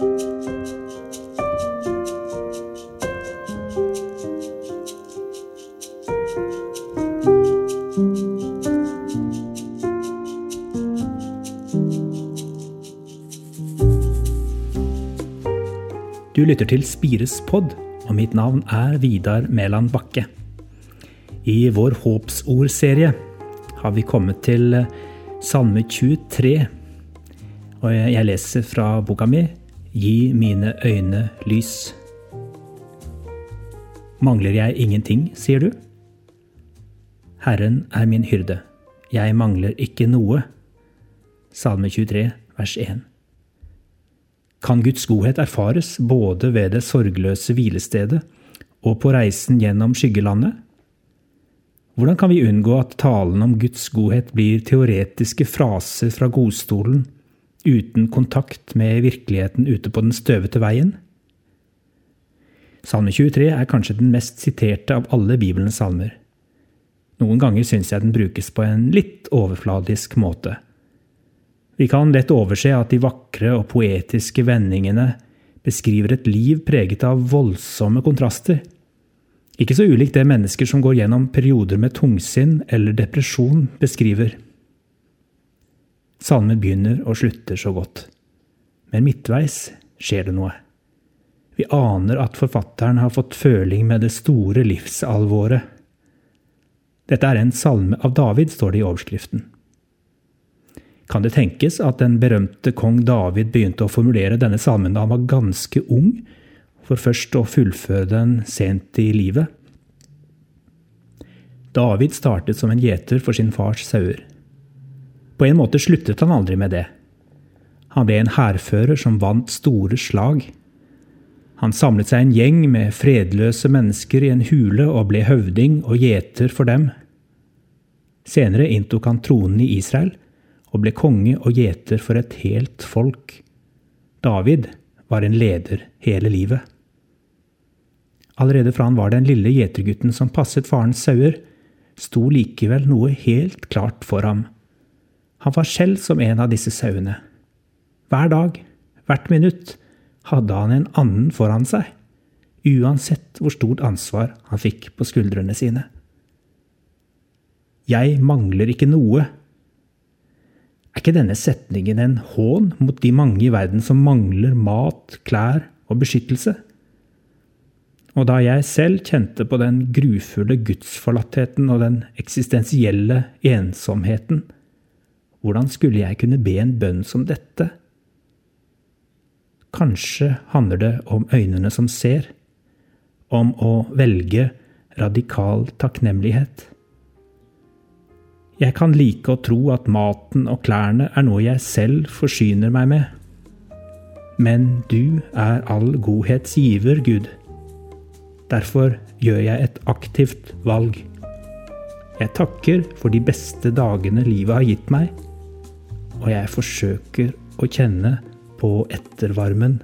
Du lytter til Spires pod, og mitt navn er Vidar Mæland Bakke. I vår håpsordserie har vi kommet til Salme 23. Og jeg leser fra boka mi Gi mine øyne lys. Mangler jeg ingenting, sier du? Herren er min hyrde, jeg mangler ikke noe. Salme 23, vers 1 kan Guds godhet erfares både ved det sorgløse hvilestedet og på reisen gjennom skyggelandet? Hvordan kan vi unngå at talen om Guds godhet blir teoretiske fraser fra godstolen, uten kontakt med virkeligheten ute på den støvete veien? Salme 23 er kanskje den mest siterte av alle Bibelens salmer. Noen ganger syns jeg den brukes på en litt overfladisk måte. Vi kan lett overse at de vakre og poetiske vendingene beskriver et liv preget av voldsomme kontraster. Ikke så ulikt det mennesker som går gjennom perioder med tungsinn eller depresjon, beskriver. Salmen begynner og slutter så godt. Men midtveis skjer det noe. Vi aner at forfatteren har fått føling med det store livsalvoret. Dette er en salme av David, står det i overskriften. Kan det tenkes at den berømte kong David begynte å formulere denne salmen da han var ganske ung, for først å fullføre den sent i livet? David startet som en gjeter for sin fars sauer. På en måte sluttet han aldri med det. Han ble en hærfører som vant store slag. Han samlet seg en gjeng med fredløse mennesker i en hule og ble høvding og gjeter for dem. Senere inntok han tronen i Israel og ble konge og gjeter for et helt folk. David var en leder hele livet. Allerede fra han var den lille gjetergutten som passet farens sauer, sto likevel noe helt klart for ham. Han var selv som en av disse sauene. Hver dag, hvert minutt, hadde han en annen foran seg, uansett hvor stort ansvar han fikk på skuldrene sine. Jeg mangler ikke noe, er ikke denne setningen en hån mot de mange i verden som mangler mat, klær og beskyttelse? Og da jeg selv kjente på den grufulle gudsforlattheten og den eksistensielle ensomheten, hvordan skulle jeg kunne be en bønn som dette? Kanskje handler det om øynene som ser, om å velge radikal takknemlighet. Jeg kan like å tro at maten og klærne er noe jeg selv forsyner meg med. Men du er all godhets giver, Gud. Derfor gjør jeg et aktivt valg. Jeg takker for de beste dagene livet har gitt meg, og jeg forsøker å kjenne på ettervarmen